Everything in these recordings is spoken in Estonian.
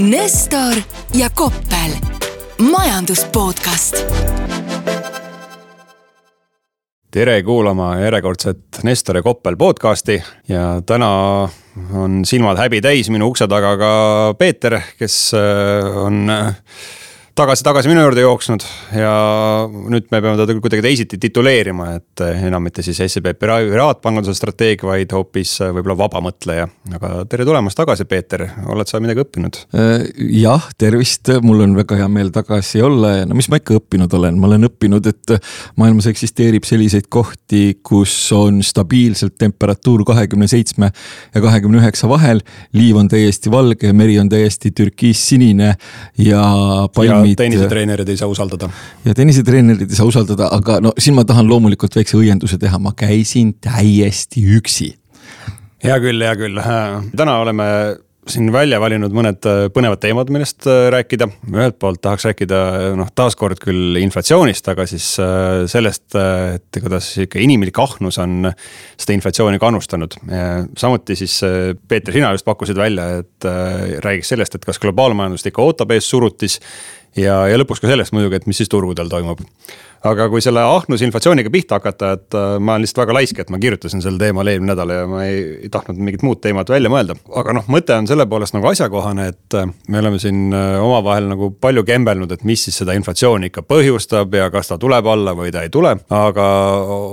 Nestor ja Koppel, majandus podcast. tere kuulama järjekordset Nestor ja Koppel podcasti ja täna on silmad häbi täis minu ukse taga ka Peeter, kes äh, on äh, tagasi-tagasi minu juurde jooksnud ja nüüd me peame teda kuidagi teisiti tituleerima, et enam mitte siis SEB piraatpanganduse strateeg, vaid hoopis võib-olla vabamõtleja. aga tere tulemast tagasi, Peeter, oled sa midagi õppinud? Äh, jah, tervist, mul on väga hea meel tagasi olla ja no mis ma ikka õppinud olen, ma olen õppinud, et maailmas eksisteerib selliseid kohti, kus on stabiilselt temperatuur kahekümne seitsme ja kahekümne üheksa vahel. liiv on täiesti valge, meri on täiesti türkiissinine ja palmid ja tennisetreenerid ei saa usaldada. ja tennisetreenerid ei saa usaldada, aga no siin ma tahan loomulikult väikse õienduse teha, ma käisin täiesti üksi. hea küll, hea küll, täna oleme siin välja valinud mõned põnevad teemad, millest rääkida. ühelt poolt tahaks rääkida noh, taaskord küll inflatsioonist, aga siis sellest, et kuidas sihuke inimlik ahnus on seda inflatsiooni kannustanud. samuti siis Peeter, sina just pakkusid välja, et räägiks sellest, et kas globaalmajandust ikka ootab ees surutis ja, ja lõpuks ka sellest muidugi, et mis siis turgudel toimub. aga kui selle ahnuse inflatsiooniga pihta hakata, et äh, ma olen lihtsalt väga laisk, et ma kirjutasin sel teemal eelmine nädal ja ma ei, ei tahtnud mingit muud teemat välja mõelda. aga noh, mõte on selle poolest nagu asjakohane, et äh, me oleme siin äh, omavahel nagu palju kembelnud, et mis siis seda inflatsiooni ikka põhjustab ja kas ta tuleb alla või ta ei tule. aga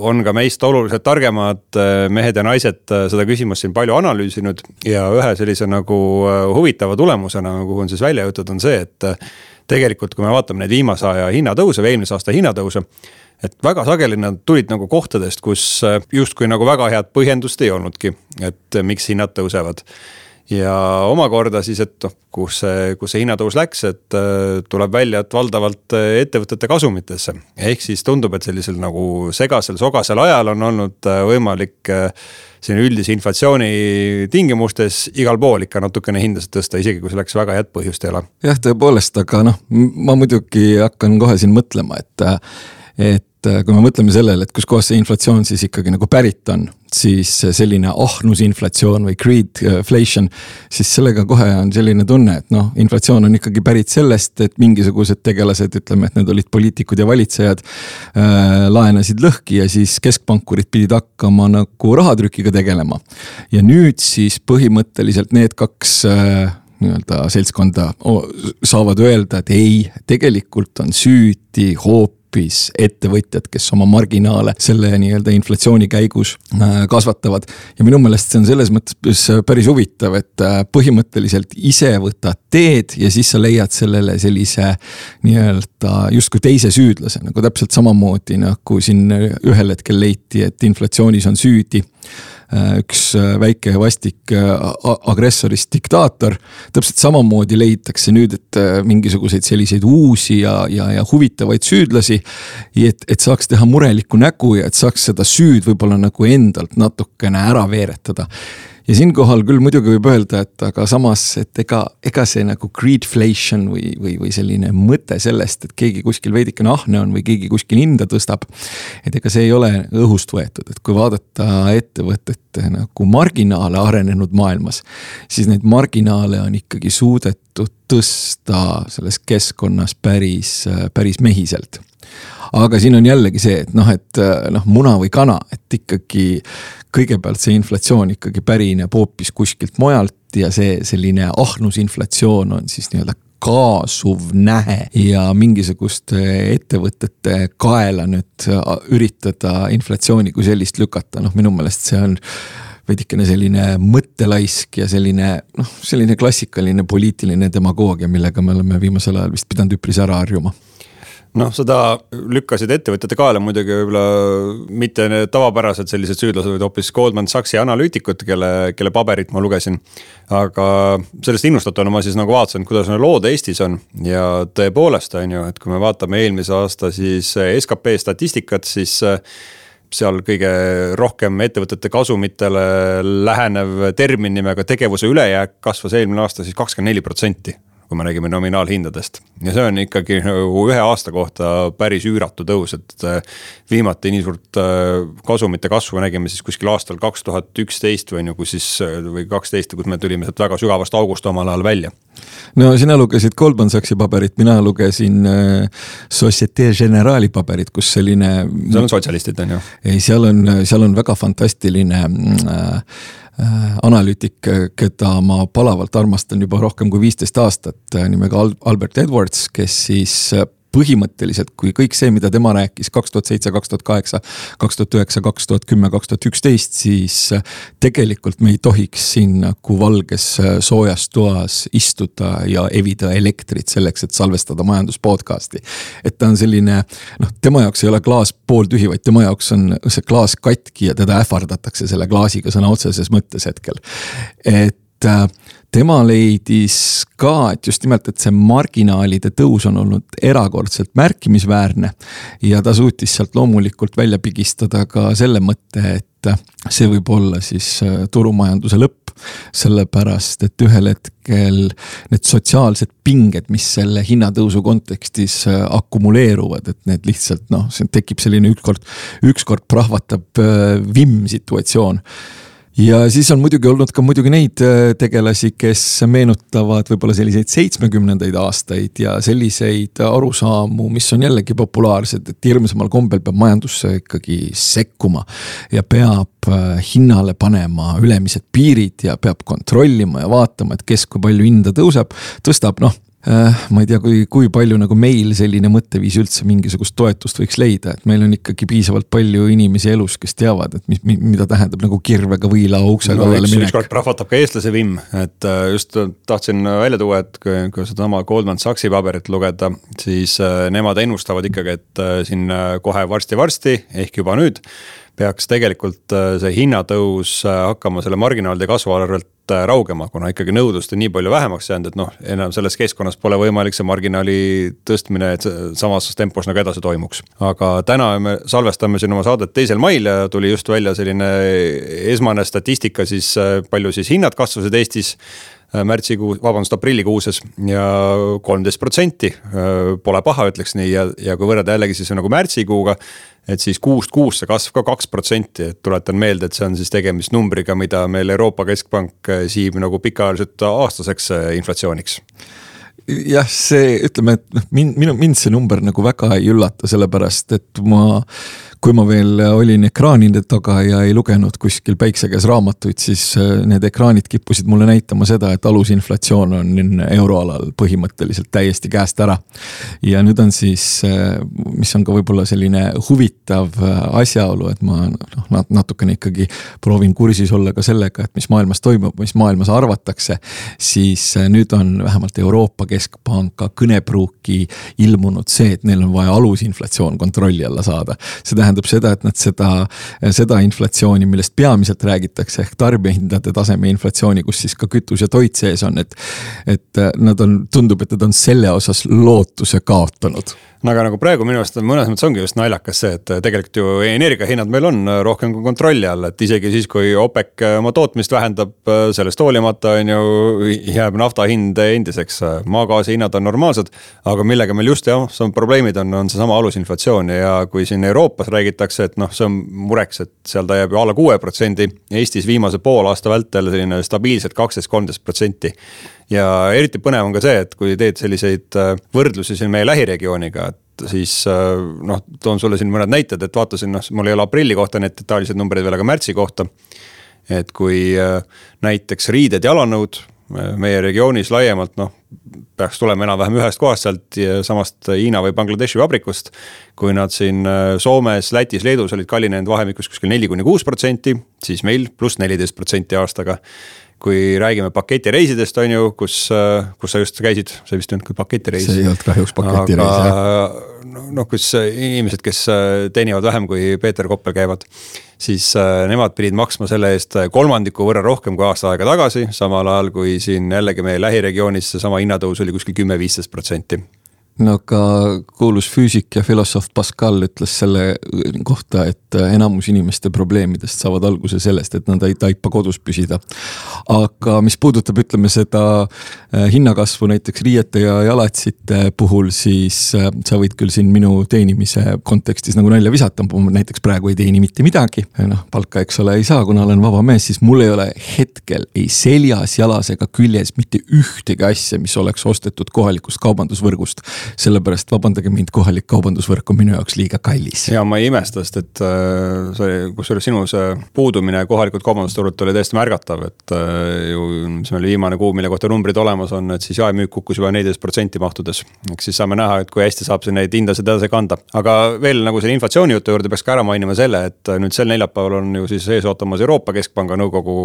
on ka meist oluliselt targemad mehed ja naised seda küsimust siin palju analüüsinud ja ühe sellise nagu huvitava tulemusena, kuhu on siis välja jõutud, on see, et tegelikult, kui me vaatame neid viimase aja hinnatõuse või eelmise aasta hinnatõuse et väga sageli nad tulid nagu kohtadest, kus äh, justkui nagu väga head põhjendust ei olnudki, et äh, miks hinnad tõusevad. Ja omakorda siis, et noh, kus see, kus see hinnatõus läks, et äh, tuleb välja, et valdavalt ettevõtete kasumitesse. ehk siis tundub, et sellisel nagu segasel, sogasel ajal on olnud võimalik siin üldise inflatsiooni tingimustes igal pool ikka natukene hindasid tõsta, isegi kui selleks väga head põhjust ei ole. jah, tõepoolest, aga noh, ma muidugi hakkan kohe siin mõtlema, et, et kui me mõtleme sellele, et kuskohast see inflatsioon siis ikkagi nagu pärit on, siis selline ahnusinflatsioon või greedflation, siis sellega kohe on selline tunne, et noh, inflatsioon on ikkagi pärit sellest, et mingisugused tegelased, ütleme, et need olid poliitikud ja valitsejad äh,, laenasid lõhki ja siis keskpankurid pidid hakkama nagu rahatrükiga tegelema. ja nüüd siis põhimõtteliselt need kaks äh, nii-öelda seltskonda saavad öelda, et ei, tegelikult on süüdi hoopis hoopis ettevõtjad, kes oma marginaale selle nii-öelda inflatsiooni käigus äh, kasvatavad. ja minu meelest see on selles mõttes päris huvitav, et äh, põhimõtteliselt ise võtad teed ja siis sa leiad sellele sellise nii-öelda justkui teise süüdlase, nagu täpselt samamoodi nagu siin ühel hetkel leiti, et inflatsioonis on süüdi üks äh, väike vastik äh, agressorist diktaator. täpselt samamoodi leitakse nüüd, et mingisuguseid selliseid uusi ja, ja, ja huvitavaid süüdlasi. et, et saaks teha murelikku nägu ja et saaks seda süüd võib-olla nagu endalt natukene ära veeretada ja siinkohal küll muidugi võib öelda, et aga samas, et ega, ega see nagu greedflation või, või, või selline mõte sellest, et keegi kuskil veidikene ahne on või keegi kuskil hinda tõstab. et ega see ei ole õhust võetud, et kui vaadata ettevõtete nagu marginaale arenenud maailmas, siis neid marginaale on ikkagi suudetud tõsta selles keskkonnas päris, päris mehiselt aga siin on jällegi see, et noh, et noh, muna või kana, et ikkagi kõigepealt see inflatsioon ikkagi pärineb hoopis kuskilt mujalt ja see selline ahnusinflatsioon on siis nii-öelda kaasuv nähe. Ja mingisuguste ettevõtete kaela nüüd üritada inflatsiooni kui sellist lükata, noh, minu meelest see on veidikene selline mõttelaisk ja selline noh, selline klassikaline poliitiline demagoogia, millega me oleme viimasel ajal vist pidanud üpris ära harjuma noh, seda lükkasid ettevõtjate kaela muidugi võib-olla mitte need tavapärased sellised süüdlased, vaid hoopis Goldman Sachsi analüütikud, kelle, kelle paberit ma lugesin. aga sellest innustatuna ma siis nagu vaatasin, kuidas need lood Eestis on ja tõepoolest on ju, et kui me vaatame eelmise aasta siis skp statistikat, siis seal kõige rohkem ettevõtete kasumitele lähenev termin nimega tegevuse ülejääk kasvas eelmine aasta siis kakskümmend neli protsenti kui me räägime nominaalhindadest. ja see on ikkagi nagu ühe aasta kohta päris üüratu tõus, et äh, viimati nii suurt äh, kasumite kasvu nägime siis kuskil aastal kaks tuhat üksteist või nagu siis, äh, või kaksteist, kus me tulime sealt väga sügavast august omal ajal välja no sina lugesid Goldman Sachsi paberit, mina lugesin Societe Generali paberit, kus selline. seal on sotsialistid, on ju? ei, seal on, seal on väga fantastiline äh, analüütik, keda ma palavalt armastan juba rohkem kui viisteist aastat, äh, nimega Albert Edwards, kes siis põhimõtteliselt, kui kõik see, mida tema rääkis kaks tuhat seitse, kaks tuhat kaheksa, kaks tuhat üheksa, kaks tuhat kümme, kaks tuhat üksteist, siis tegelikult me ei tohiks siin nagu valges äh, soojas toas istuda ja evida elektrit selleks, et salvestada majandus podcast'i. et ta on selline noh, tema jaoks ei ole klaas pooltühi, vaid tema jaoks on see klaas katki ja teda ähvardatakse selle klaasiga sõna otseses mõttes hetkel. et äh, tema leidis ka, et just nimelt, et see marginaalide tõus on olnud erakordselt märkimisväärne. ja ta suutis sealt loomulikult välja pigistada ka selle mõtte, et see võib olla siis äh, turumajanduse lõpp. sellepärast, et ühel hetkel need sotsiaalsed pinged, mis selle hinnatõusu kontekstis äh, akumuleeruvad, et need lihtsalt noh, tekib selline ükskord, ükskord prahvatab äh, vimm situatsioon ja siis on muidugi olnud ka muidugi neid äh, tegelasi, kes meenutavad võib-olla selliseid seitsmekümnendaid aastaid ja selliseid arusaamu, mis on jällegi populaarsed, et hirmsamal kombel peab majandusse ikkagi sekkuma. ja peab äh, hinnale panema ülemised piirid ja peab kontrollima ja vaatama, et kes kui palju hinda tõuseb, tõstab, noh Äh, ma ei tea, kui, kui palju nagu meil selline mõtteviis üldse mingisugust toetust võiks leida, et meil on ikkagi piisavalt palju inimesi elus, kes teavad, et mis, mida tähendab nagu kirvega võila ukse no, kallale minek. ükskord prahvatab ka eestlase vimm, et äh, just tahtsin välja tuua, et kui, kui sedasama Goldman Sachsi paberit lugeda, siis äh, nemad ennustavad ikkagi, et siin kohe varsti-varsti ehk juba nüüd peaks tegelikult see hinnatõus hakkama selle marginaalide kasvu arvelt Äh, raugema, kuna ikkagi nõudlust on nii palju vähemaks jäänud, et noh, enam selles keskkonnas pole võimalik see marginaali tõstmine samas tempos nagu edasi toimuks. aga täna me salvestame siin oma saadet teisel mail ja tuli just välja selline esmane statistika siis, äh, palju siis hinnad kasvasid Eestis äh, märtsikuu, vabandust, aprillikuuses ja kolmteist protsenti. Pole paha, ütleks nii ja, ja kui võrrelda jällegi siis nagu märtsikuuga, et siis kuust kuusse kasv ka kaks protsenti, et tuletan meelde, et see on siis tegemist numbriga, mida meil Euroopa Keskpank eh, siib nagu pikaajaliselt aastaseks inflatsiooniks jah, see ütleme, et noh, mind, minu, mind see number nagu väga ei üllata, sellepärast et ma kui ma veel olin ekraanide taga ja ei lugenud kuskil päikse käes raamatuid, siis äh, need ekraanid kippusid mulle näitama seda, et alusinflatsioon on euroalal põhimõtteliselt täiesti käest ära. ja nüüd on siis, äh, mis on ka võib-olla selline huvitav äh, asjaolu, et ma noh, natukene ikkagi proovin kursis olla ka sellega, et mis maailmas toimub, mis maailmas arvatakse. siis nüüd on vähemalt Euroopa Keskpanga kõnepruuki ilmunud see, et neil on vaja alusinflatsioon kontrolli alla saada. see tähendab tähendab seda, et nad seda, seda inflatsiooni, millest peamiselt räägitakse ehk tarbijahindade taseme inflatsiooni, kus siis ka kütus ja toit sees on, et. et nad on, tundub, et nad on selle osas lootuse kaotanud no aga nagu praegu minu arust mõnes mõttes ongi just naljakas see, et tegelikult ju energiahinnad meil on rohkem kui kontrolli all, et isegi siis, kui OPEC oma tootmist vähendab, sellest hoolimata on ju, jääb nafta hind endiseks. maagaasi hinnad on normaalsed, aga millega meil just jah, on probleemid on, on seesama alusinflatsioon ja kui siin Euroopas räägitakse, et noh, see on mureks, et seal ta jääb ju alla kuue protsendi. Eestis viimase poolaasta vältel selline stabiilselt kaksteist, kolmteist protsenti ja eriti põnev on ka see, et kui teed selliseid äh, võrdlusi siin meie lähiregiooniga, et siis äh, noh, toon sulle siin mõned näited, et vaatasin, noh, mul ei ole aprilli kohta need detailsed numbrid veel, aga märtsi kohta. et kui äh, näiteks riided, jalanõud meie regioonis laiemalt noh, peaks tulema enam-vähem ühest kohast sealt samast Hiina või Bangladeshi vabrikust. kui nad siin Soomes, Lätis, Leedus olid kallinenud vahemikus kuskil neli kuni kuus protsenti, siis meil pluss neliteist protsenti aastaga kui räägime paketireisidest, on ju, kus, kus sa just käisid, see vist ei olnud küll paketireis. see ei olnud kahjuks paketireis jah. noh, kus inimesed, kes teenivad vähem kui Peeter Koppel käivad, siis äh, nemad pidid maksma selle eest kolmandiku võrra rohkem kui aasta aega tagasi, samal ajal kui siin jällegi meie lähiregioonis seesama hinnatõus oli kuskil kümme, viisteist protsenti no ka kuulus füüsik ja filosoof Pascal ütles selle kohta, et enamus inimeste probleemidest saavad alguse sellest, et nad ei taipa kodus püsida. aga mis puudutab, ütleme seda äh, hinnakasvu näiteks riiete ja jalatsite puhul, siis äh, sa võid küll siin minu teenimise kontekstis nagu nalja visata, ma näiteks praegu ei teeni mitte midagi. noh, palka, eks ole, ei saa, kuna olen vaba mees, siis mul ei ole hetkel ei seljas, jalas ega küljes mitte ühtegi asja, mis oleks ostetud kohalikust kaubandusvõrgust sellepärast vabandage mind, kohalik kaubandusvõrk on minu jaoks liiga kallis. ja ma ei imesta, sest et äh, see, kusjuures sinu see puudumine kohalikult kaubandusturult oli täiesti märgatav, et äh, ju see oli viimane kuu, mille kohta numbrid olemas on, et siis jaemüük kukkus juba neliteist protsenti mahtudes. eks siis saame näha, et kui hästi saab see neid hindasid edasi kanda, aga veel nagu selle inflatsiooni jutu juurde peaks ka ära mainima selle, et nüüd sel neljapäeval on ju siis ees ootamas Euroopa Keskpanga nõukogu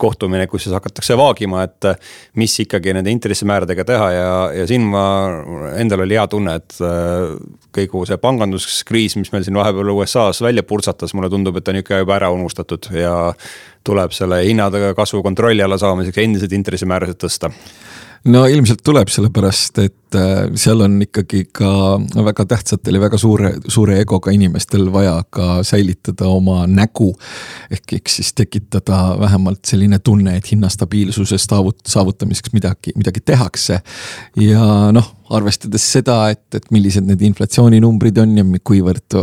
kohtumine, kus siis hakatakse vaagima, et mis ikkagi nende intressimääradega teha ja, ja siin ma endal oli hea tunne, et äh, kõigu see panganduskriis, mis meil siin vahepeal USA-s välja purtsatas, mulle tundub, et on ikka juba ära unustatud ja tuleb selle hinnade kasvu kontrolli alla saamiseks endiselt intressimäärasid tõsta no ilmselt tuleb, sellepärast et äh, seal on ikkagi ka väga tähtsatel ja väga suure, suure egoga inimestel vaja ka säilitada oma nägu. ehk, ehk siis tekitada vähemalt selline tunne, et hinnastabiilsuse saavutamiseks midagi, midagi tehakse. ja noh, arvestades seda, et, et millised need inflatsiooninumbrid on ja kuivõrd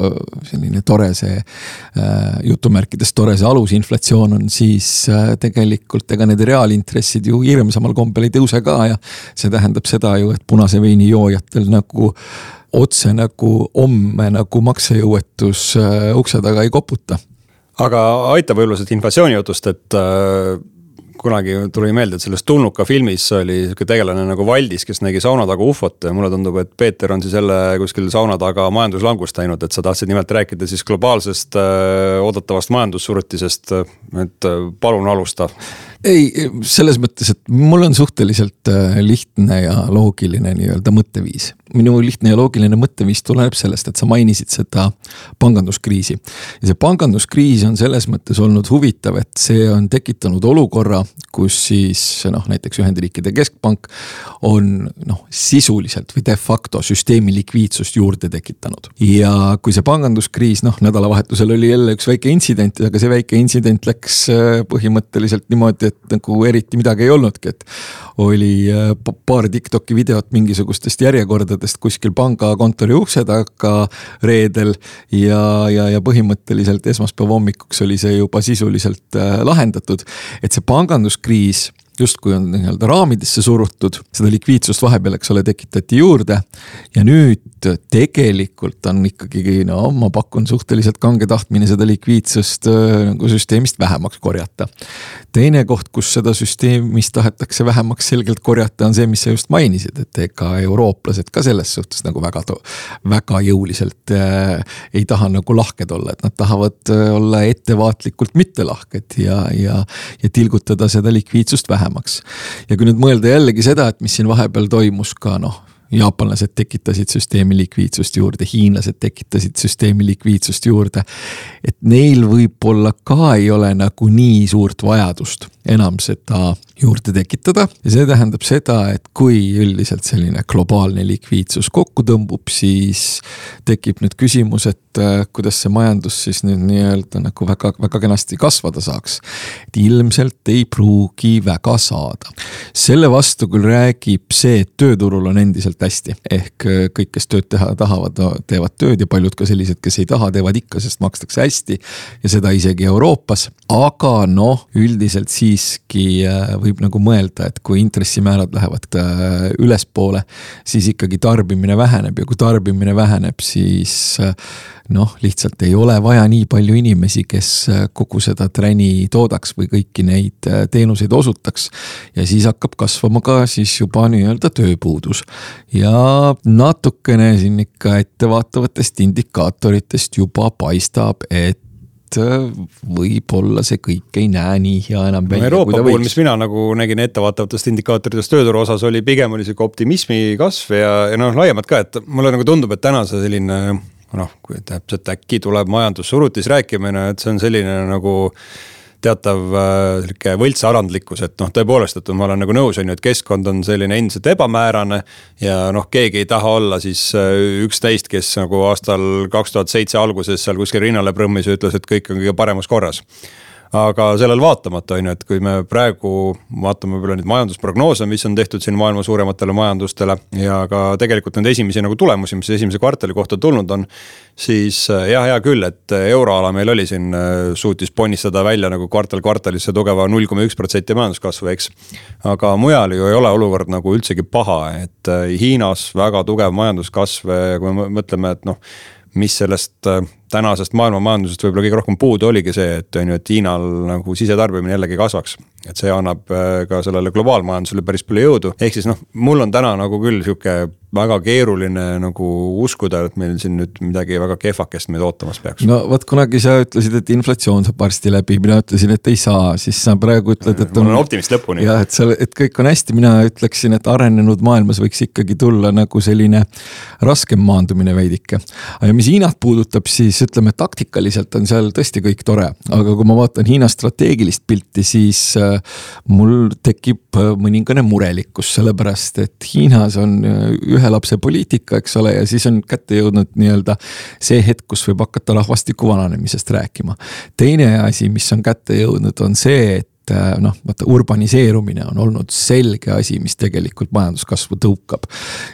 selline tore see äh, jutumärkides tore see alusinflatsioon on, siis äh, tegelikult ega need reaalintressid ju hirmsamal kombel ei tõuse ka ja see tähendab seda ju, et punase veini joojatel nagu otse nagu homme nagu maksejõuetus äh, ukse taga ei koputa. Aga aitab võib-olla sellest inflatsiooni jutust, et äh, kunagi tuli meelde, et selles Tulnuka filmis oli sihuke tegelane nagu Valdis, kes nägi sauna taga ufot ja mulle tundub, et Peeter on siis jälle kuskil sauna taga majanduslangust näinud, et sa tahtsid nimelt rääkida siis globaalsest äh, oodatavast majandussurutisest. et äh, palun alusta ei, selles mõttes, et mul on suhteliselt äh, lihtne ja loogiline nii-öelda mõtteviis. minu lihtne ja loogiline mõtteviis tuleneb sellest, et sa mainisid seda panganduskriisi. ja see panganduskriis on selles mõttes olnud huvitav, et see on tekitanud olukorra, kus siis noh, näiteks Ühendriikide keskpank on noh, sisuliselt või de facto süsteemi likviidsust juurde tekitanud. ja kui see panganduskriis noh, nädalavahetusel oli jälle üks väike intsident, aga see väike intsident läks äh, põhimõtteliselt niimoodi, et nagu eriti midagi ei olnudki, et oli äh, paar Tiktoki videot mingisugustest järjekordadest kuskil pangakontori ukse taga reedel ja, ja, ja põhimõtteliselt esmaspäeva hommikuks oli see juba sisuliselt äh, lahendatud. et see panganduskriis justkui on nii-öelda raamidesse surutud, seda likviidsust vahepeal, eks ole, tekitati juurde. ja nüüd tegelikult on ikkagi no ma pakun suhteliselt kange tahtmine seda likviidsust äh, nagu süsteemist vähemaks korjata. teine koht, kus seda süsteemist tahetakse vähemaks selgelt korjata, on see, mis sa just mainisid, et ega eurooplased ka selles suhtes nagu väga, väga jõuliselt äh, ei taha nagu lahked olla, et nad tahavad äh, olla ettevaatlikult mittelahked ja, ja, ja tilgutada seda likviidsust vähemaks vähemaks. ja kui nüüd mõelda jällegi seda, et mis siin vahepeal toimus ka noh jaapanlased tekitasid süsteemi likviidsust juurde, hiinlased tekitasid süsteemi likviidsust juurde. et neil võib-olla ka ei ole nagu nii suurt vajadust enam seda juurde tekitada ja see tähendab seda, et kui üldiselt selline globaalne likviidsus kokku tõmbub, siis tekib nüüd küsimus, et äh, kuidas see majandus siis nüüd nii-öelda nagu väga, väga kenasti kasvada saaks. et ilmselt ei pruugi väga saada. selle vastu küll räägib see, et tööturul on endiselt hästi, ehk äh, kõik, kes tööd teha tahavad, teevad tööd ja paljud ka sellised, kes ei taha, teevad ikka, sest makstakse hästi. ja seda isegi Euroopas, aga noh, üldiselt siiski äh, võib nagu mõelda, et kui intressimäärad lähevad äh, ülespoole, siis ikkagi tarbimine väheneb ja kui tarbimine väheneb, siis äh, noh, lihtsalt ei ole vaja nii palju inimesi, kes kogu seda träni toodaks või kõiki neid teenuseid osutaks. ja siis hakkab kasvama ka siis juba nii-öelda tööpuudus. ja natukene siin ikka ettevaatavatest indikaatoritest juba paistab, et Äh, võib-olla see kõik ei näe nii hea enam välja no,. Euroopa puhul, mis mina nagu nägin ettevaatavatest indikaatoritest tööturu osas oli pigem oli sihuke optimismi kasv ja, ja noh, laiemalt ka, et mulle nagu tundub, et täna see selline noh, kui täpselt äkki tuleb majandussurutis rääkimine, et see on selline nagu teatav sihuke võltsalandlikkus, et noh, tõepoolest, et ma olen nagu nõus, on ju, et keskkond on selline endiselt ebamäärane. ja noh, keegi ei taha olla siis üks neist, kes nagu aastal kaks tuhat seitse alguses seal kuskil rinnale prõmmis ja ütles, et kõik on kõige paremas korras aga sellele vaatamata on ju, et kui me praegu vaatame võib-olla neid majandusprognoose, mis on tehtud siin maailma suurematele majandustele ja ka tegelikult neid esimesi nagu tulemusi, mis esimese kvartali kohta tulnud on. siis äh, jah, hea küll, et euroala meil oli siin, äh, suutis ponnistada välja nagu kvartal kvartalisse tugeva null koma üks protsenti majanduskasvu, eks. aga mujal ju ei ole olukord nagu üldsegi paha, et äh, Hiinas väga tugev majanduskasv, kui me mõtleme, et noh mis sellest tänasest maailmamajandusest võib-olla kõige rohkem puudu oligi see, et on ju, et Hiinal nagu sisetarbimine jällegi kasvaks. et see annab äh, ka sellele globaalmajandusele päris palju jõudu, ehk siis noh, mul on täna nagu küll sihuke väga keeruline nagu uskuda, et meil siin nüüd midagi väga kehvakest meid ootamas peaks. no vot, kunagi sa ütlesid, et inflatsioon saab varsti läbi, mina ütlesin, et ei saa, siis sa praegu ütled, et. ma olen optimist lõpuni. jah, et sa, et kõik on hästi, mina ütleksin, et arenenud maailmas võiks ikkagi tulla nagu selline raskem maandumine veidike. ja mis Hiinat puudutab, siis ütleme, taktikaliselt on seal tõesti kõik tore, aga kui ma vaatan Hiina strateegilist pilti, siis äh, mul tekib äh, mõningane murelikkus, sellepärast et Hiinas on äh, ühe lapse poliitika, eks ole, ja siis on kätte jõudnud nii-öelda see hetk, kus võib hakata rahvastiku vananemisest rääkima. teine asi, mis on kätte jõudnud, on see, et et äh, noh, vaata urbaniseerumine on olnud selge asi, mis tegelikult majanduskasvu tõukab.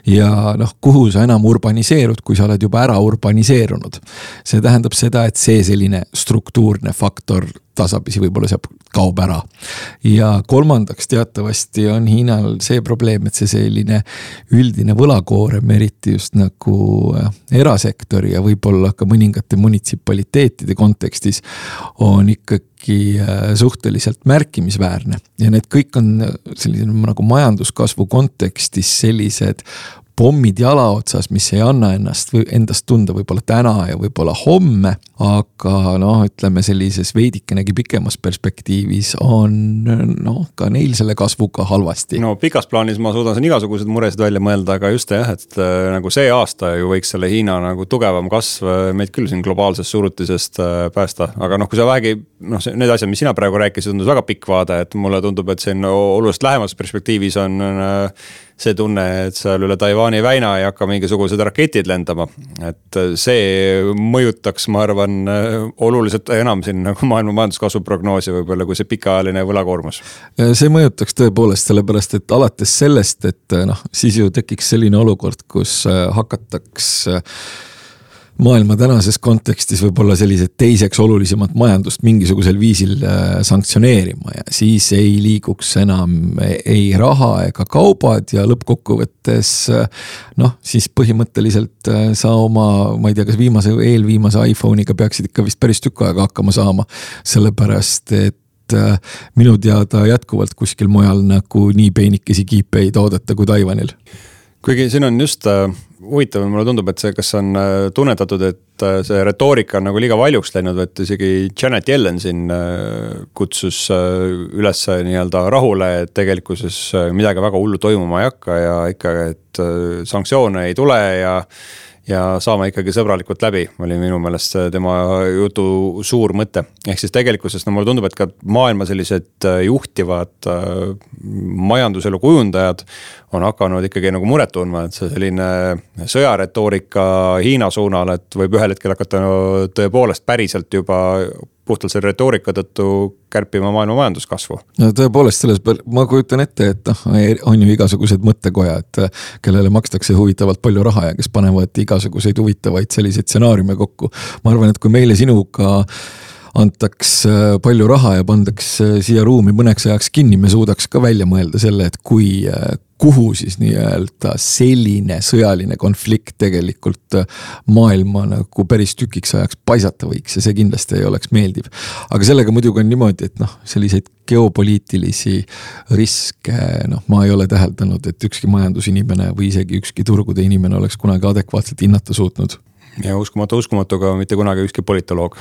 ja noh, kuhu sa enam urbaniseerud, kui sa oled juba ära urbaniseerunud. see tähendab seda, et see selline struktuurne faktor tasapisi võib-olla sealt kaob ära. ja kolmandaks teatavasti on Hiinal see probleem, et see selline üldine võlakoorem, eriti just nagu äh, erasektori ja võib-olla ka mõningate munitsipaliteetide kontekstis on ikkagi äh, suhteliselt märkimisväärne ja need kõik on selline nagu majanduskasvu kontekstis sellised pommid jala otsas, mis ei anna ennast endast tunda võib-olla täna ja võib-olla homme. aga noh, ütleme sellises veidikenegi pikemas perspektiivis on noh, ka neil selle kasvuga halvasti. no pikas plaanis ma suudan siin igasuguseid muresid välja mõelda, aga just jah, et äh, nagu see aasta ju võiks selle Hiina nagu tugevam kasv äh, meid küll siin globaalsest surutisest äh, päästa, aga noh, kui sa vähegi noh, need asjad, mis sina praegu rääkisid, tundus väga pikk vaade, et mulle tundub, et siin oluliselt lähemas perspektiivis on see tunne, et seal üle Taiwan'i väina ei hakka mingisugused raketid lendama. et see mõjutaks, ma arvan, oluliselt enam siin nagu maailma majanduskasvu prognoosi võib-olla, kui see pikaajaline võlakoormus. see mõjutaks tõepoolest, sellepärast et alates sellest, et noh, siis ju tekiks selline olukord, kus hakataks maailma tänases kontekstis võib-olla sellised teiseks olulisemat majandust mingisugusel viisil äh, sanktsioneerima ja siis ei liiguks enam ei raha ega kaubad ja lõppkokkuvõttes äh, noh, siis põhimõtteliselt äh, sa oma, ma ei tea, kas viimase, eelviimase iPhone'iga peaksid ikka vist päris tükk aega hakkama saama, sellepärast et minu teada jätkuvalt kuskil mujal nagu nii peenikesi kiipe ei toodeta kui Taiwanil. Kuigi siin on just huvitav, mulle tundub, et see, kas on äh, tunnetatud, et äh, see retoorika on nagu liiga valjuks läinud, et isegi Janet Yellen siin äh, kutsus üles nii-öelda rahule, et tegelikkuses midagi väga hullu toimuma ei hakka ja ikka, et sanktsioone ei tule ja ja saame ikkagi sõbralikult läbi, oli minu meelest tema jutu suur mõte. ehk siis tegelikkuses no mulle tundub, et ka maailma sellised äh, juhtivad äh, majanduselu kujundajad on hakanud ikkagi nagu muret tundma, et see selline sõjaretoorika Hiina suunal, et võib ühel hetkel hakata no, tõepoolest päriselt juba puhtalt selle retoorika tõttu kärpima maailma majanduskasvu. no tõepoolest, selles, ma kujutan ette, et noh, on ju igasugused mõttekojad, kellele makstakse huvitavalt palju raha ja kes panevad igasuguseid huvitavaid selliseid stsenaariume kokku. ma arvan, et kui meile sinuga antaks äh, palju raha ja pandaks äh, siia ruumi mõneks ajaks kinni, me suudaks ka välja mõelda selle, et kui äh, kuhu siis nii-öelda selline sõjaline konflikt tegelikult maailma nagu päris tükiks ajaks paisata võiks ja see kindlasti ei oleks meeldiv. aga sellega muidugi on niimoodi, et noh, selliseid geopoliitilisi riske, noh, ma ei ole täheldanud, et ükski majandusinimene või isegi ükski turgude inimene oleks kunagi adekvaatselt hinnata suutnud. ja uskumatu uskumatuga mitte kunagi ükski politoloog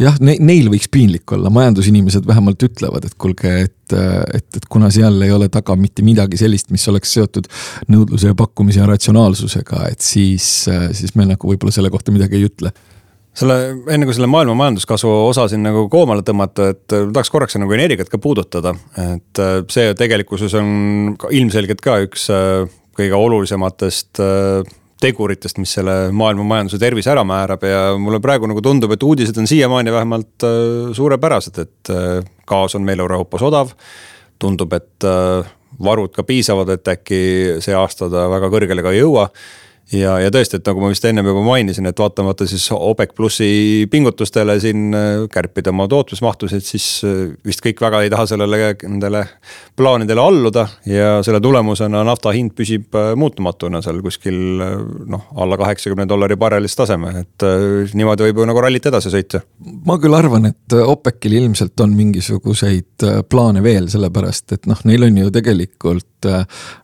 jah ne,, neil võiks piinlik olla, majandusinimesed vähemalt ütlevad, et kuulge, et, et, et kuna seal ei ole taga mitte midagi sellist, mis oleks seotud nõudluse ja pakkumise ja ratsionaalsusega, et siis, siis me nagu võib-olla selle kohta midagi ei ütle selle, enne kui selle maailma majanduskasvu osa siin nagu koomale tõmmata, et tahaks korraks nagu energiat ka puudutada. et see tegelikkuses on ilmselgelt ka üks kõige olulisematest teguritest, mis selle maailma majanduse tervise ära määrab ja mulle praegu nagu tundub, et uudised on siiamaani vähemalt äh, suurepärased, et äh, gaas on meil Euroopas odav. tundub, et äh, varud ka piisavad, et äkki see aasta ta väga kõrgele ka ei jõua ja, ja tõesti, et nagu ma vist ennem juba mainisin, et vaatamata siis OPEC plussi pingutustele siin äh, kärpida oma tootmismahtusid, siis äh, vist kõik väga ei taha sellele, nendele plaanidele alluda. ja selle tulemusena nafta hind püsib äh, muutumatuna seal kuskil noh, alla kaheksakümne dollari barrelis taseme, et niimoodi võib ju nagu rallit edasi sõita. ma küll arvan, et OPEC-il ilmselt on mingisuguseid plaane veel, sellepärast et noh, neil on ju tegelikult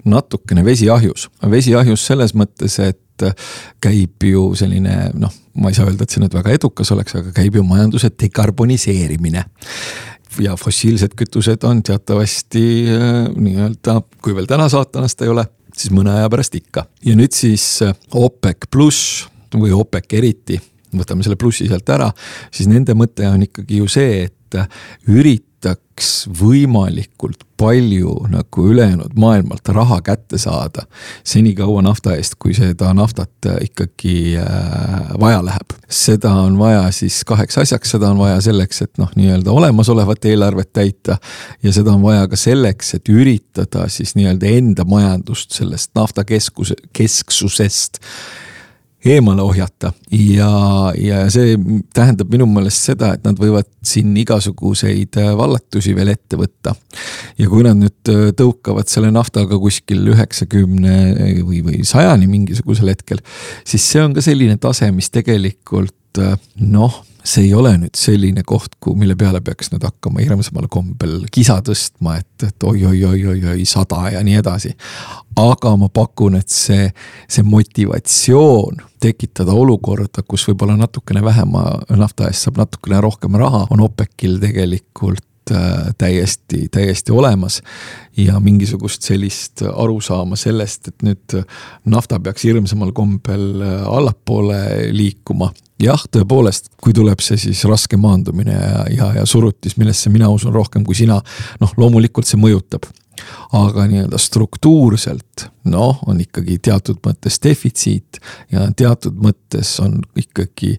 natukene vesi ahjus. vesi ahjus selles mõttes, et käib ju selline noh, ma ei saa öelda, et see nüüd väga edukas oleks, aga käib ju majanduse dekarboniseerimine ja fossiilsed kütused on teatavasti äh, nii-öelda, kui veel täna saatanast ei ole, siis mõne aja pärast ikka. ja nüüd siis äh, OPEC pluss või OPEC eriti, võtame selle plussi sealt ära, siis nende mõte on ikkagi ju see, et äh, ürit-, üritaks võimalikult palju nagu ülejäänud maailmalt raha kätte saada. senikaua nafta eest, kui seda naftat ikkagi äh, vaja läheb. seda on vaja siis kaheks asjaks, seda on vaja selleks, et noh, nii-öelda olemasolevat eelarvet täita. ja seda on vaja ka selleks, et üritada siis nii-öelda enda majandust sellest naftakeskuse, kesksusest eemale ohjata ja, ja see tähendab minu meelest seda, et nad võivad siin igasuguseid äh, vallatusi veel ette võtta. ja kui nad nüüd äh, tõukavad selle naftaga kuskil üheksakümne või, või sajani mingisugusel hetkel, siis see on ka selline tase, mis tegelikult äh, noh see ei ole nüüd selline koht, kuhu, mille peale peaks nüüd hakkama hirmsamal kombel kisa tõstma, et, et oi-oi-oi-oi-oi sada ja nii edasi. aga ma pakun, et see, see motivatsioon tekitada olukorda, kus võib-olla natukene vähema nafta eest saab natukene rohkem raha, on OPEC-il tegelikult täiesti, täiesti olemas. ja mingisugust sellist arusaama sellest, et nüüd nafta peaks hirmsamal kombel äh, allapoole liikuma jah, tõepoolest, kui tuleb see siis raske maandumine ja, ja, ja surutis, millesse mina usun rohkem kui sina, noh, loomulikult see mõjutab aga nii-öelda struktuurselt noh, on ikkagi teatud mõttes defitsiit ja teatud mõttes on ikkagi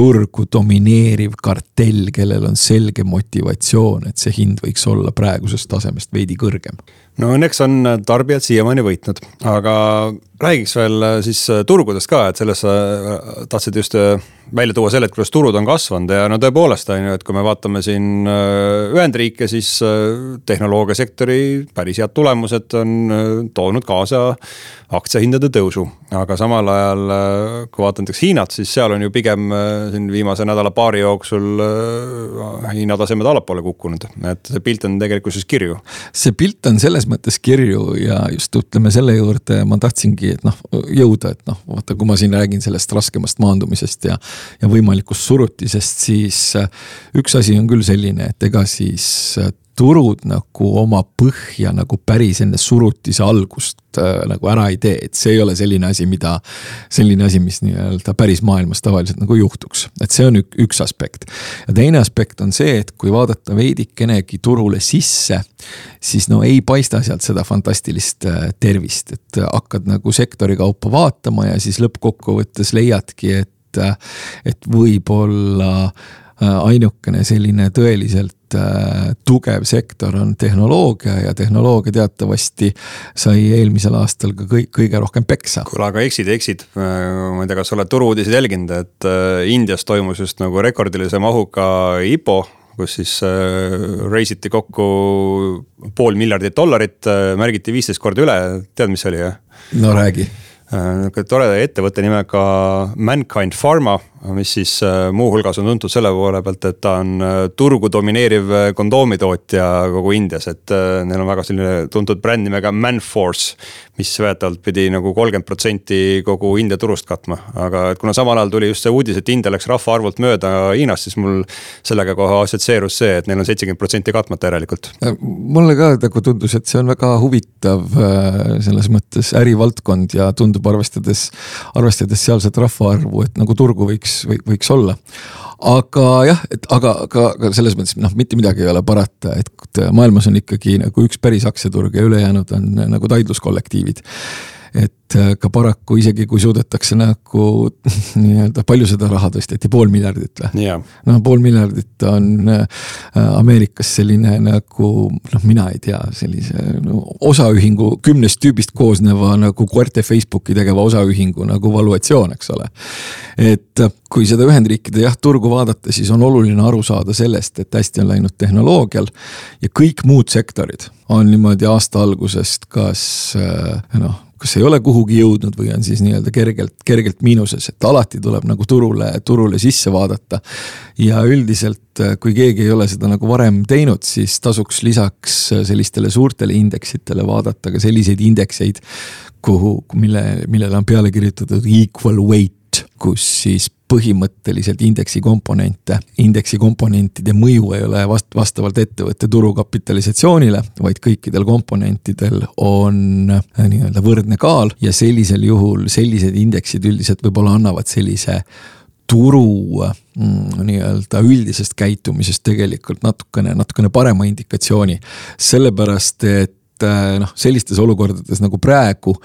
turgu domineeriv kartell, kellel on selge motivatsioon, et see hind võiks olla praegusest tasemest veidi kõrgem. no õnneks on tarbijad siiamaani võitnud, aga räägiks veel siis turgudest ka, et selles sa tahtsid just välja tuua selle, et kuidas turud on kasvanud ja no tõepoolest on ju, et kui me vaatame siin Ühendriike, siis tehnoloogiasektori päris head tulemused on toonud kaasa aktsiahindade tõusu. aga samal ajal, äh, kui vaatan näiteks Hiinat, siis seal on ju pigem äh, siin viimase nädala-paari jooksul äh, hinnatasemed allapoole kukkunud, et see pilt on tegelikkuses kirju. see pilt on selles mõttes kirju ja just ütleme selle juurde ma tahtsingi, et noh, jõuda, et noh, vaata, kui ma siin räägin sellest raskemast maandumisest ja. ja võimalikust surutisest, siis üks asi on küll selline, et ega siis turud nagu oma põhja nagu päris enne surutise algust äh, nagu ära ei tee, et see ei ole selline asi, mida. selline asi, mis nii-öelda päris maailmas tavaliselt nagu juhtuks, et see on ük, üks aspekt. ja teine aspekt on see, et kui vaadata veidikenegi turule sisse, siis no ei paista sealt seda fantastilist äh, tervist, et hakkad nagu sektori kaupa vaatama ja siis lõppkokkuvõttes leiadki, et, äh, et võib-olla ainukene selline tõeliselt Äh, tugev sektor on tehnoloogia ja tehnoloogia teatavasti sai eelmisel aastal ka kõik, kõige rohkem peksa. kuule, aga eksid, eksid. Äh, ma ei tea, kas sa oled turu-uudiseid jälginud, et äh, Indias toimus just nagu rekordilise mahuga IPO kus siis äh, reisiti kokku pool miljardit dollarit äh,, märgiti viisteist korda üle, tead, mis see oli, jah? no räägi niisugune toreda ettevõtte nimega Mankind Pharma mis siis äh, muuhulgas on tuntud selle poole pealt, et ta on äh, turgu domineeriv äh, kondoomitootja kogu Indias, et neil on väga selline tuntud bränd nimega Manforce. mis väidetavalt pidi nagu kolmkümmend protsenti kogu India turust katma, aga et kuna samal ajal tuli just see uudis, et India läks rahvaarvult mööda Hiinast, siis mul sellega kohe assotsieerus see, et neil on seitsekümmend protsenti katmata järelikult. mulle ka nagu tundus, et see on väga huvitav selles mõttes ärivaldkond ja tundub arvestades, arvestades sealset rahvaarvu, et nagu turgu võiks võiks, võiks olla. Aga jah, et aga, aga, aga selles mõttes noh, mitte midagi ei ole parata, et maailmas on ikkagi nagu üks päris aktsiaturg ja ülejäänud on nagu taidluskollektiivid et äh, ka paraku isegi kui suudetakse nagu nii-öelda, palju seda raha tõsteti, pool miljardit või yeah.? no pool miljardit on äh, Ameerikas selline nagu noh, mina ei tea, sellise no, osaühingu kümnest tüübist koosneva nagu koerte Facebooki tegeva osaühingu nagu valuatsioon, eks ole. et äh, kui seda Ühendriikide jah, turgu vaadata, siis on oluline aru saada sellest, et hästi on läinud tehnoloogial ja kõik muud sektorid on niimoodi aasta algusest kas noh kas ei ole kuhugi jõudnud või on siis nii-öelda kergelt, kergelt miinuses, et alati tuleb nagu turule, turule sisse vaadata. ja üldiselt, kui keegi ei ole seda nagu varem teinud, siis tasuks lisaks sellistele suurtele indeksitele vaadata ka selliseid indekseid, kuhu, mille, millele on peale kirjutatud equal weight kus siis põhimõtteliselt indeksi komponente, indeksi komponentide mõju ei ole vast-, vastavalt ettevõtte turukapitalisatsioonile, vaid kõikidel komponentidel on äh, nii-öelda võrdne kaal ja sellisel juhul sellised indeksid üldiselt võib-olla annavad sellise turu mm, nii-öelda üldisest käitumisest tegelikult natukene, natukene parema indikatsiooni. sellepärast, et äh, noh, sellistes olukordades nagu praegu,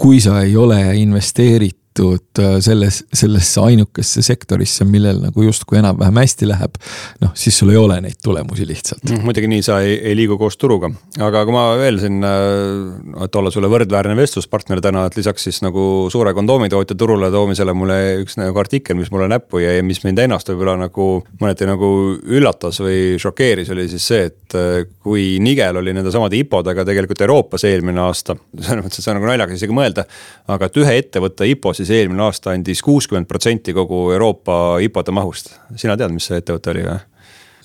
kui sa ei ole investeeritud valitud äh, selles, sellesse ainukesse sektorisse, millel nagu justkui enam-vähem hästi läheb. noh, siis sul ei ole neid tulemusi lihtsalt mm,. muidugi nii sa ei, ei liigu koos turuga, aga kui ma veel siin, äh, et olla sulle võrdväärne vestluspartner täna, et lisaks siis nagu suure kondoomitootja turule toomisele mulle üks nagu artikkel, mis mulle näppu jäi ja mis mind ennast võib-olla nagu mõneti nagu üllatas või šokeeris, oli siis see, et äh, kui nigel oli nende samade IPO-dega tegelikult Euroopas eelmine aasta. selles mõttes, et see on nagu naljakas isegi mõelda, aga et ühe ettevõtte IPO siis eelmine aasta andis kuuskümmend protsenti kogu Euroopa IPO-de mahust. sina tead, mis see ettevõte oli või?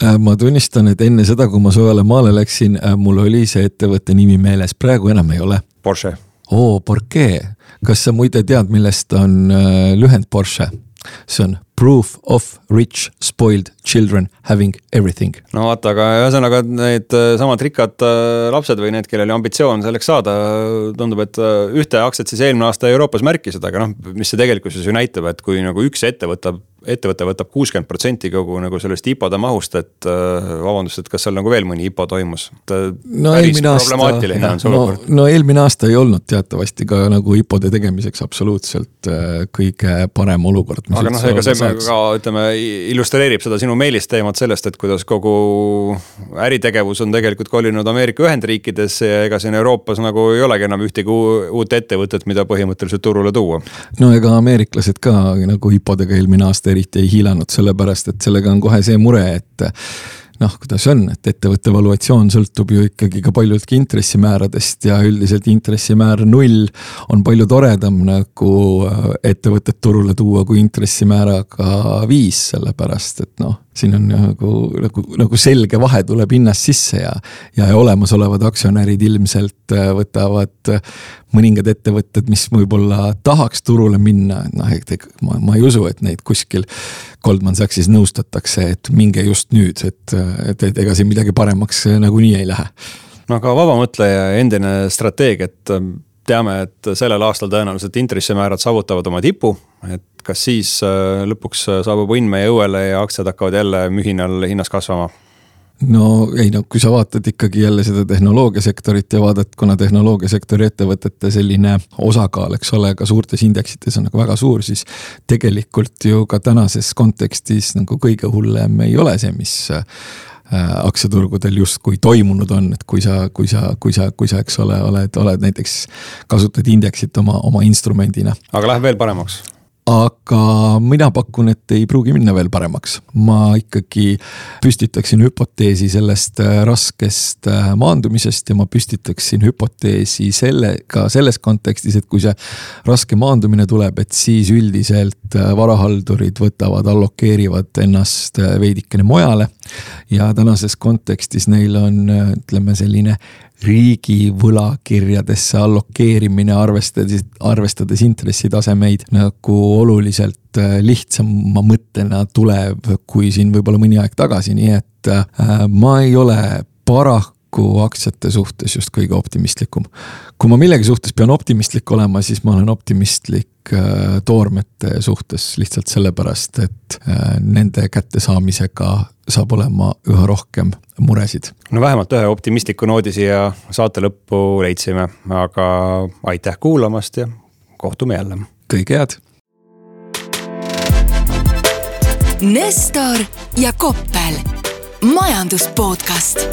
Äh, ma tunnistan, et enne seda, kui ma suvele maale läksin, äh, mul oli see ettevõtte nimi meeles, praegu enam ei ole. Porsche. oo, Porsche, kas sa muide tead, millest on äh, lühend Porsche? See on proof of rich spoiled children having everything. no vaata, aga ühesõnaga need äh, samad rikkad äh, lapsed või need, kellel oli ambitsioon selleks saada, tundub, et äh, ühte aktsiat siis eelmine aasta Euroopas märkisid, aga noh, mis see tegelikkuses ju näitab, et kui nagu üks ettevõte ettevõte võtab kuuskümmend protsenti kogu nagu sellest IPO-de mahust, et äh, vabandust, et kas seal nagu veel mõni IPO toimus? no eelmine aasta, no, no eelmine aasta ei olnud teatavasti ka nagu IPO-de tegemiseks absoluutselt äh, kõige parem olukord. aga noh, ega see ka ütleme illustreerib seda sinu meelist teemat sellest, et kuidas kogu äritegevus on tegelikult kolinud Ameerika Ühendriikidesse ja ega siin Euroopas nagu ei olegi enam ühtegi uut ettevõtet, mida põhimõtteliselt turule tuua. no ega ameeriklased ka nagu IPO-dega eelmine aasta eriti ei hiilanud, sellepärast et sellega on kohe see mure, et noh, kuidas on, et ettevõtte valuatsioon sõltub ju ikkagi ka paljudki intressimääradest ja üldiselt intressimäär null on palju toredam nagu äh, ettevõtet turule tuua kui intressimääraga viis, sellepärast et noh siin on nagu, nagu, nagu selge vahe tuleb hinnast sisse ja, ja olemasolevad aktsionärid ilmselt äh, võtavad äh, mõningad ettevõtted, mis võib-olla tahaks turule minna, et noh, et ma, ma ei usu, et neid kuskil Goldman Sachsis nõustatakse, et minge just nüüd, et, et, et ega siin midagi paremaks nagunii ei lähe. no aga vabamõtleja endine strateeg, et teame, et sellel aastal tõenäoliselt intressimäärad saavutavad oma tipu, et kas siis äh, lõpuks äh, saabub õnn meie õuele ja aktsiad hakkavad jälle mühinal hinnas kasvama? no ei no kui sa vaatad ikkagi jälle seda tehnoloogiasektorit ja vaatad, kuna tehnoloogiasektori ettevõtete selline osakaal, eks ole, ka suurtes indeksites on nagu väga suur, siis tegelikult ju ka tänases kontekstis nagu kõige hullem ei ole see, mis äh, aktsiaturgudel justkui toimunud on, et kui sa, kui sa, kui sa, kui sa, eks ole, oled, oled näiteks, kasutad indeksit oma, oma instrumendina. aga läheb veel paremaks aga mina pakun, et ei pruugi minna veel paremaks. ma ikkagi püstitaksin hüpoteesi sellest äh, raskest äh, maandumisest ja ma püstitaksin hüpoteesi selle, ka selles kontekstis, et kui see raske maandumine tuleb, et siis üldiselt äh, varahaldurid võtavad, allokeerivad ennast veidikene mujale. ja tänases kontekstis neil on, ütleme selline riigi võlakirjadesse allokeerimine, arvestades, arvestades intressitasemeid nagu oluliselt äh, lihtsama mõttena tuleb, kui siin võib-olla mõni aeg tagasi, nii et äh, ma ei ole paraku aktsiate suhtes just kõige optimistlikum. kui ma millegi suhtes pean optimistlik olema, siis ma olen optimistlik äh, toormete suhtes lihtsalt sellepärast, et äh, nende kättesaamisega saab olema üha rohkem muresid. no vähemalt ühe optimistliku noodi siia saate lõppu leidsime, aga aitäh kuulamast ja kohtume jälle. kõike head. Nestor ja Koppel, majandus podcast